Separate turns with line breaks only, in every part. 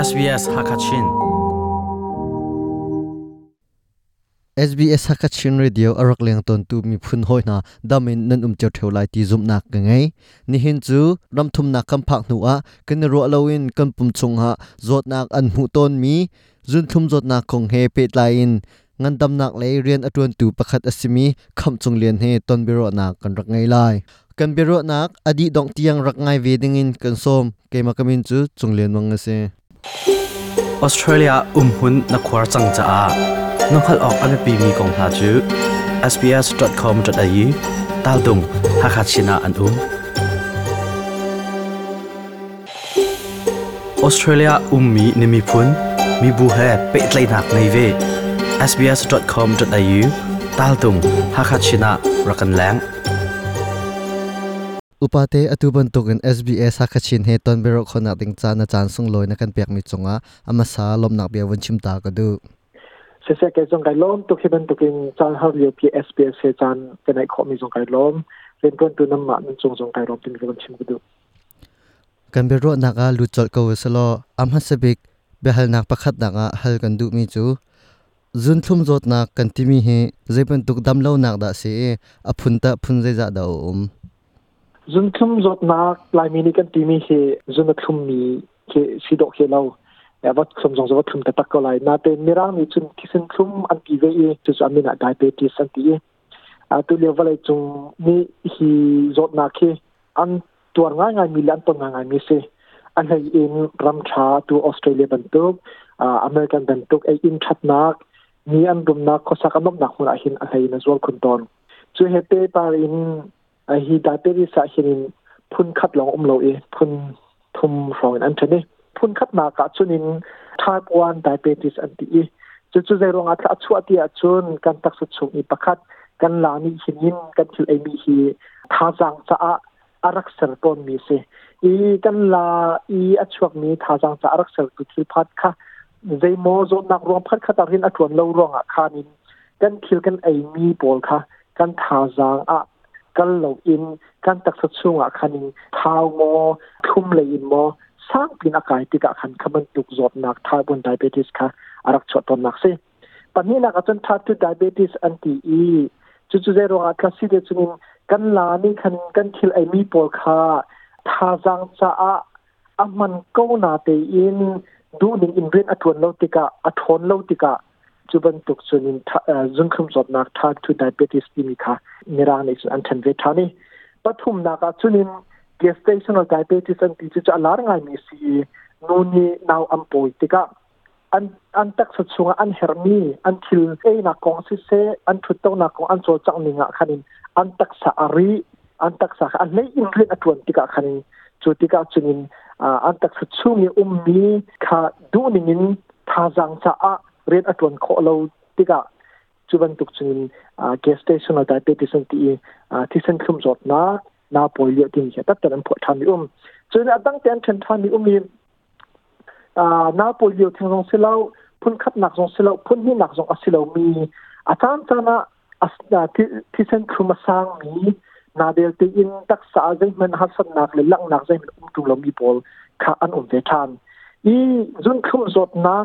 SBS Hakachin
SBS Hakachin Radio arak leng ton tu mi phun hoi na damin nan um cheu theu lai ti zum nak ka ngai ni hin chu ram thum na kam phak nu a kan ro lawin kan pum chung ha zot nak an hu ton mi zun thum zot nak kong he pe lain ngan dam nak le rian atun tu pakhat asimi kham chung lian he ton biro nak kan rak ngai lai kan biro nak adi dong tiang rak ngai ve dingin kan som ke ma kamin chu chung lian wang ase
ออ
ส
เตร
เลียอุ้มหุ่นนักควาจังจ้าน้องขัดออกอันเป็นปีมีกองทาจู sbs.com.au ตาดุงฮักฮัชินาอันอุ้ม
ออ
สเตรเลีย
อุ้มมีนิมิพุนม
ีบ
ุเฮเปิดไลนักในเ
ว sbs.com.au
ตาดุง
ฮักฮ
ัชิน
า
รักันแร
ง
upate atuban tukin SBS hakachin he ton bero khona ting cha na chan sung loi na kan pek mi chunga ama sa lom nak bia wan chim ta ka du
se
se
ke jong
kai lom to khiban to kin chan har yo pi SPS se chan ke nai kho mi jong kai lom
ren
ton tu nam ma nan jong jong kai lom tin ke ban chim ku du
kan bero naka lu chol ko selo am hasabik behal nak pakhat naka hal kan du mi chu zun thum zot nak kan timi he zepan tuk dam lo nak da se aphun ta phun ze za da
จุนคุ
ม
จดนักลายมินิกันตีมีเฮจุนคุมมีเคสีดอกเคเราแต
่
ว่าคุมจงสว่าคุมแต่ตักก็ไลน่าเป็ตมิร่างมีจุนที่ซึ่งคุมอันกีเวจุดอจะมีนักไดเปติสันตีอาตุเลียวว่าเจุงมีฮีจดนักเคอัน
ตัว
ง่ายง่ายมีลันตัวง่ายง่ายมีเสอันไหนเองรำชาตัวออสเตรเลียบันตุกอ่าอเมริกันบันตุกไออินชัดนักมีอันรุมนักก็สักนบนักมุนอหินอะไรนั่นส่วนคุณตอน
ช
่วยเฮเตปาริน อฮีตาเตริสาหิรินพุ่นคัดลองอมโลเอพุ่น
ท
ุ่มฟองอันเชนี่พุ่นคัดมากะชุนิงทาปวันไดเปติสอันตี
จุ
ดจุดใจรองอัตราชัวตีอัาชุนการตักสุดสูงอีปะคัดกันลานีหินินกันคิลเอมีฮีท่าจังสะอาอารักษรปนมีเสอีกันลาอีอัจฉริมีท่าจังสะอารักษรตุทิพัดค่ะใจโมโซนักรวมพัดคาตารินอัถวนเลารองอะคานินก
ั
นคิลกันเอมีบอลค่ะกันท่าจังอะันลอินกันตักสร้างปีนอากาศที่กะคันขมันตุกจอดนักทายบนไดเบติสค่ะอารักชดตนนักสิปัจจุบันนักจนทาตุไดเบติสอันตีอี
จ
ุดจุดเซโรอาคลาสสิเดจุนินกันลานี่คันกันทิลไอมีปอลค่ะทาจังจะอาอามันก็นาเตอินดูนิงอินเรียนอทวนโลติกะอทอนโลติกะ จุบันตุกส่วนจุนคุมสดนักทากทุดไดเบติสติมิค่ะนิรางในส่วนอันเทนเวทานี
ป
ัฐุมนักจุนินเกสเตชันของไดเบติสันติจะจะลารงไงมีสีนูนีนาวอัมปุยติกะอันอันตักสุดสูงอันเฮอร์มีอันทิลเอนักกองซิเซอันทุตโตนักกองอันโซจังนิงะคันินอันตักสารีอันตักสาอันไม่อินเรียนอตวันติกะคันินจุติกะจุนินอันตักสุดสูงอุ้มมีคาดูนิงินท่าจังสา เรียนอัตวนโคเราติกะจุบันตุกจุนเกสเตชันอะตรเป็นที่สันติที่สันคุมจดนะนาปอยเลียดินเขียตัดแต่นั้นพอทำมีอุ้ม
จ
นตั้งแต่ฉันทำนิอุ้มมีอ่านาปอยเลียดทางสงสิเลาพุ่นขับหนักสงสิเลาพุ่นนี่หนักสงอสิเลามีอาจารย์ตานะที่ที่สันคุมสร้างมีนาเดลตีอินตักษาใจมันหัสนักเลยลังนักใจมันอุ้มตุลมีบอลขาอันอุ่นเวทานอีจุนคุมจดนัก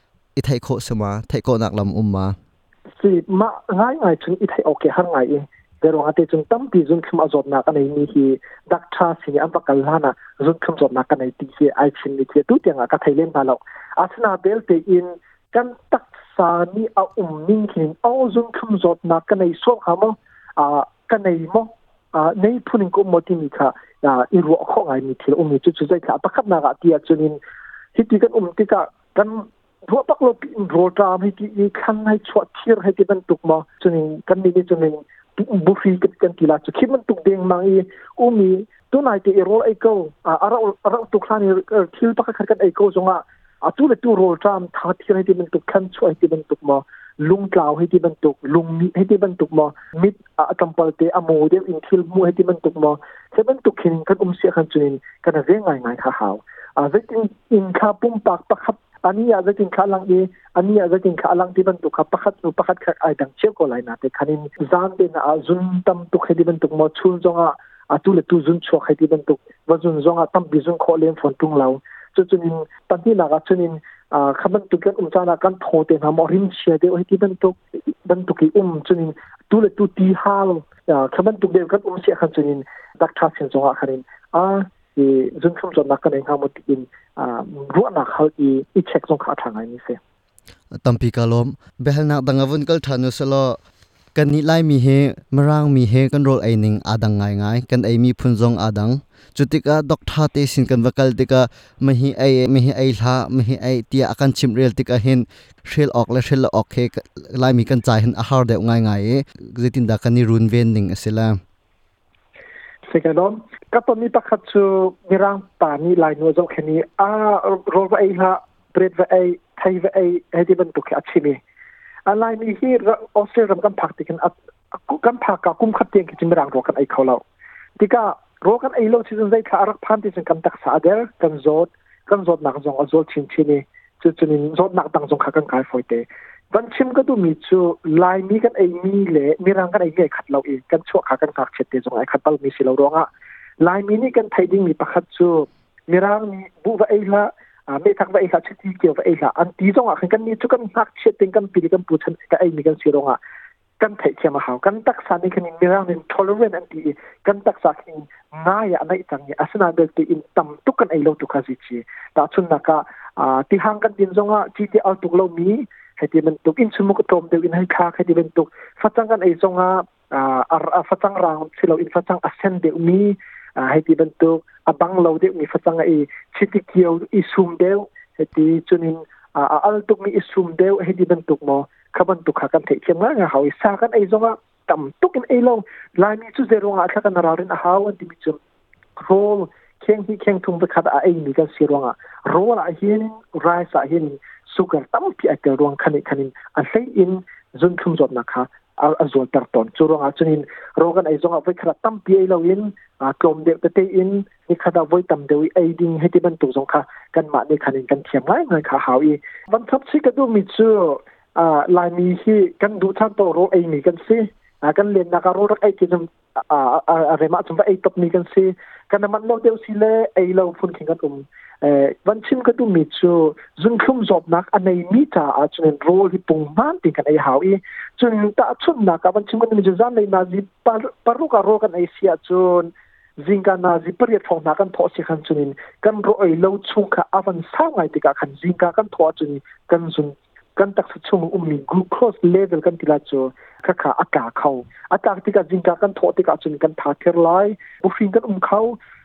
อีไทยโคสมาไทยโคนักลำอุมมา
สิมาง่ายง่ายถึงอีไทยโอเคหันง่ายเองแ
ต่
รองอาทิตจงตั้มปีจนขึ้นมาจดนักในนี้ฮีดักชาสิอันปากกันลานะจุนขึ้นจดนักในที่ที่ไอชินนี่ที่ตู้เตียงอะก็ไทยเล่นมาแล้วอาสนาเบลเตอินกันตักสานี่เอาอุมนิ่งหินเอาจุนขึ้นจดนักกันในส่วนหามอ่ากันในมอ่าในพูนิงก็มติมีค่ะอ่าอีรัวข้อไงมีที่อุ้มมีจุดจุดใจค่ะปะคับนักอะที่จุนินที่ที่กันอุ้มที่กัน ทัวปักลบโรตามให้ที่ขันให้ชวดเชียร์ให้ที่บันทุกมาจนกันนี้จนบุฟีกันกันกีฬาจะคิดมันตุกเด้งมาอีอมีตัวไหนที่รอลไอเกลอ่าเราเราตุกท่านที่ปักขันกันไอเกลจงอะอาตุเลตัวโรตามทาที่ให้ที่บันทุกขันช่วยให้ที่บันทุกมาลุงกล่าวให้ที่บรรทุกลุงให้ที่บรรทุกมามิดอาตัมเปลเตอโมเดลอินทิลมูให้ที่บรรทุกมาเซบรรทุกเห็นกันอุ้มเสียกันจุนินกันเรื่องง่ายๆข่าวอ่าเรื่องอินคาปุ่มปากประคับ ani ya zatin khalang de ani ya zatin khalang de ban tu kha pakhat nu pakhat kha ai dang che ko lai na te. Khanin zan de na azun tam tu khedi ban tu mo chul zonga le tu zun chho cho khedi ban tu. Wa zun zonga tam bi zun kho lem phon tung lau. Chu chunin panti um na ga chunin khaban tu kan um chana kan tho te na mo rim che de oi ti ban tu ban tu ki um chunin tu le tu ti hal. Khaban tu de kan um che khan chunin dak tha chen zonga khanin a อีซึ่งชุมจนนักกันเองเขาหมดอินอ่ารู้นักเขาอีอีเช็คส่งขาทางไอ้นี่เสีย
ตัมปีกาลมเบลนักดังวันก็ทานุสละกันนี่ไล่มีเฮมร่างมีเฮกันโรลไอหนึ่งอาดังง่ายง่ายกันไอมีพุนจงอาดังจุติกาด็อกท่าเตสินกันวักลติกาไม่ฮีไอไม่ฮีไอท่าไม่ฮีไอเตียอาการชิมเรียลติกาเห็นเชลออกและเชลออกเฮไล่มีกันใจเห็นอาหารเดียวง่ายง่ายจิตินดากันนี่รุนเวนหนึ่งสิลาม
Second on, ก็ตอนนี้ประคัตชูมีร่างป่านี้ลายนัวจ้าแค่นี้อ่ารถว่าไอ้ฮะเบรดว่ไอ้ไทยว่ไอ้ให้ที่บรรทุกอาชีพอะไรมีที่ออสเตรเลียกันผักติกันกันผักกับกุ้มขัดเตียงกิจมีร่างรอกันไอ้เขาเราที่ก็รอกันไอ้เราที่สนใจค่ะรักพันที่สังกันตักษาเดอร์กันโจดกันโจดหนักจงอโจดชินชินี
จ
ุดจุนินโจดหนักตังจงขากันกายฟอยเตวันชิมก็ดูมีชูลายมีกันไอ้มีเละมีร่างกันไอ้เงี้ยขัดเราเองกันชั่วขากันกากเฉดเตจงไอ้ขัดเป้ามีสิเราร้องอะ lai mi ni kan thai ding mi pakhat chu. Mirang mi bu va ai la a me thak va ai kha chiti ke va ai la an ti zong a kan ni chu kan hak chet ting kan pi kan pu chan ka ai mi kan si ronga kan thai che ma haw kan tak sa ni kan mirang nin tolerant an ti kan tak sa kin nga ya anai tang ni. Asna bel ti in tam tu kan ai lo tu kha ji chi. Ta chun na ka ti hang kan din zonga chi ti au tu lo mi. Heti ben tuk in sumuk tom de in hai kha heti ben tuk fatang kan ai zonga ar fatang rang silo in fatang ascend de mi. Heti ben tuk abang lo de mi fatang ai chiti kiyo i sum de heti chunin a al tuk mi i sum de heti ben tuk mo khaban tuk kha kan thei chem nga hawi sa kan ai zonga tam tuk in ai lo lai mi chu zero nga thla kan rawrin a haw an ti mi chum rol keng hi keng thum ba khat a ai mi kan sironga rol a hin rise a hin sugar tam pi a tel ruang khani khanin a sei in zun thum zot na kha a zol tar ton churong a chunin rogan ai zonga voi khara tam pi ai lo in a klom de te in ni khada voi tam de ai ding heti ban tu zong kha kan ma ni khanin kan thiam ngai ngai kha hawi ban thap si ka du mi chu a lai mi hi kan du chan to ro ai mi kan si a kan len na ka ro rak ai ki jam a a re ma chum ai top mi kan si kan man lo deu si le ai lo phun king kan um วันชิมก็ดูมีจูจุนคุมจบนักอันในมีตาอาจจะโรลที่ปุ่งมันติกันไอหาวีจนตาชุนนักวันชิมก็มีจูจานในนาซีปารุกาโรกันไอเสียจนจิงกันนาซีปริยทองนักกันทอสิขันจุนินกันรอยเลวชุงค่ะอวันสร้างไอติกาขันจิงกันทอจุนิกันจุนกันตักสุชุงอุ้มมีกลูโคสเลเวลกันติลาจูค่ะค่ะอากาศเขาอากาศติกาจิงกันทอติกาจุนกันทาเทอร์ไล
บุ
ฟิงกันอุ้มเขา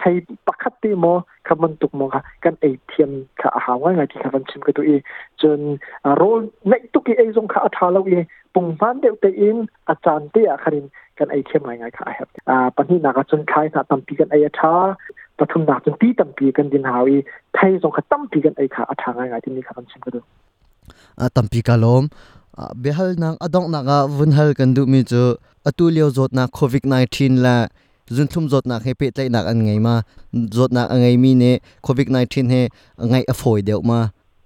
เตคันินนาซีปรุกะโรกันไอเซจมปริยตมปะกัวฟงกันอีไลเตคัดตเตมอาศิโลเลไทปักคัตเตโมคำมันตุกมองค่ะกันไอเทียมค่ะอาหารว่าไงที่คำมันชิมกันตัวเองจนโรในตุกีไอทรงค่ะอาทาเราเองปุ่งบ้านเดียวเตอินอาจารย์เตียคันินกันไอเทียมไงไงค่ะครับอ่าปัญหาหนักจนคลายถ้าตั้มปีกันไอชาปทุมหนักจนตีตั้มปีกันดินหาวีไทยส่งขัดตั้มปีกันไอค่ะอาทางไงไงที่นี่ค่ะมันชิมกันดู
a tampi kalom behal nang adong naga vunhal kan du mi chu atulio zot na covid 19 la zun thum zot na he pe tlai nak an ngai ma zot na angai mi ne covid 19 he ngai a foi deu ma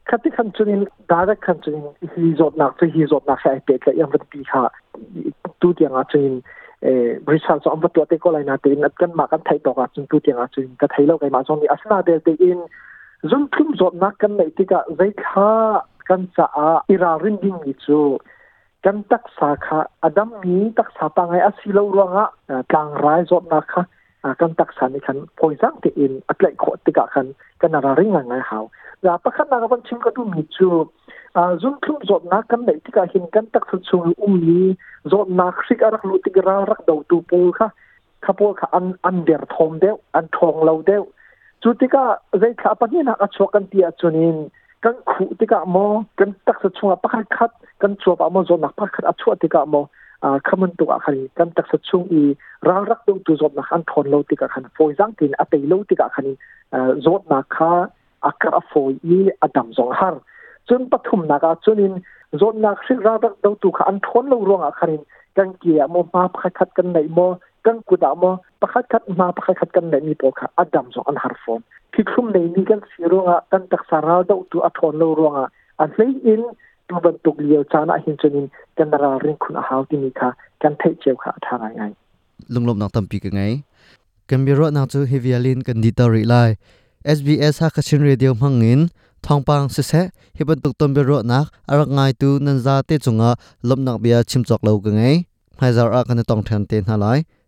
คัติคัน
จ
ุนินดาร์คันจุนินฮีจอดนักจะฮีจอดนักใช้เป็ดและยังวันปีค่ะ
ตู
เดียงอาจุนินเอ่อบริษัทสองประตูเตก็ไ
ล
นาเตนกันมากันไทยตอกจุนตูเดียงอาจุนินก็ไทยเราไกมาจงนี้อาสนาเดลเตอินจุนทุ่มจอดนักกันในที่ก็ใจค่ากันจะอารตักสาขาอดัมมีตักสาปังไงอสิลรวงอะกลางรายจอดนักะกันตักสานี่คันพอยซังเตอินอัตเลโคติกะคันกันนาริงไงหาว ya pakhat na ban chim ka tu mi chu a zum thum zot na kan nei tika hin kan tak su chu um ni zot na khrik arak lu tik ra rak do tu pu kha kha po kha an an der thom de an thong lo de
chu
tika zai kha pa ni na a chok kan ti a chunin kan khu tika mo, kan tak sa chunga pakhat khat, kan chuap amo zon nak pakhat achua tika mo,
a
khaman tu a khani. Kan tak sa chung i ral rak tu tu zot na khan thon lo khan foi jang tin a tei lo tika khani. Na kha akar a foi i adam zong har. Chun pathum na ka chunin zot na khri ral rak do tu kha an thon lo ronga kan kia mo, ma pakhat kan nei mo, kan kuda mo pakhat khat ma pakhat khat kan nei mi po kha adam zong an har phone ที่คลุมในนี้กันสีรวงอะตั้งแต่สาราดาวตัวอัทอนโลรวงอะ
อั
นเลยอิน
ตัว
บรรทุกเลียวจานะหินจนิน
ก
ันนาราเรื่องคุณอาหารที่มีค่ะ
ก
ันเ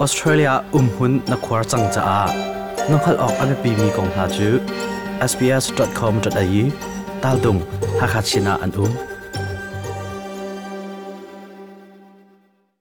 ออสเตรเลียอุ้มหุ่นนักควาจังจ้
า
น้องขล
อกอันปีมีกองหาจู sbs.com.au ตาดุงฮักฮัชนาอันอุ้ม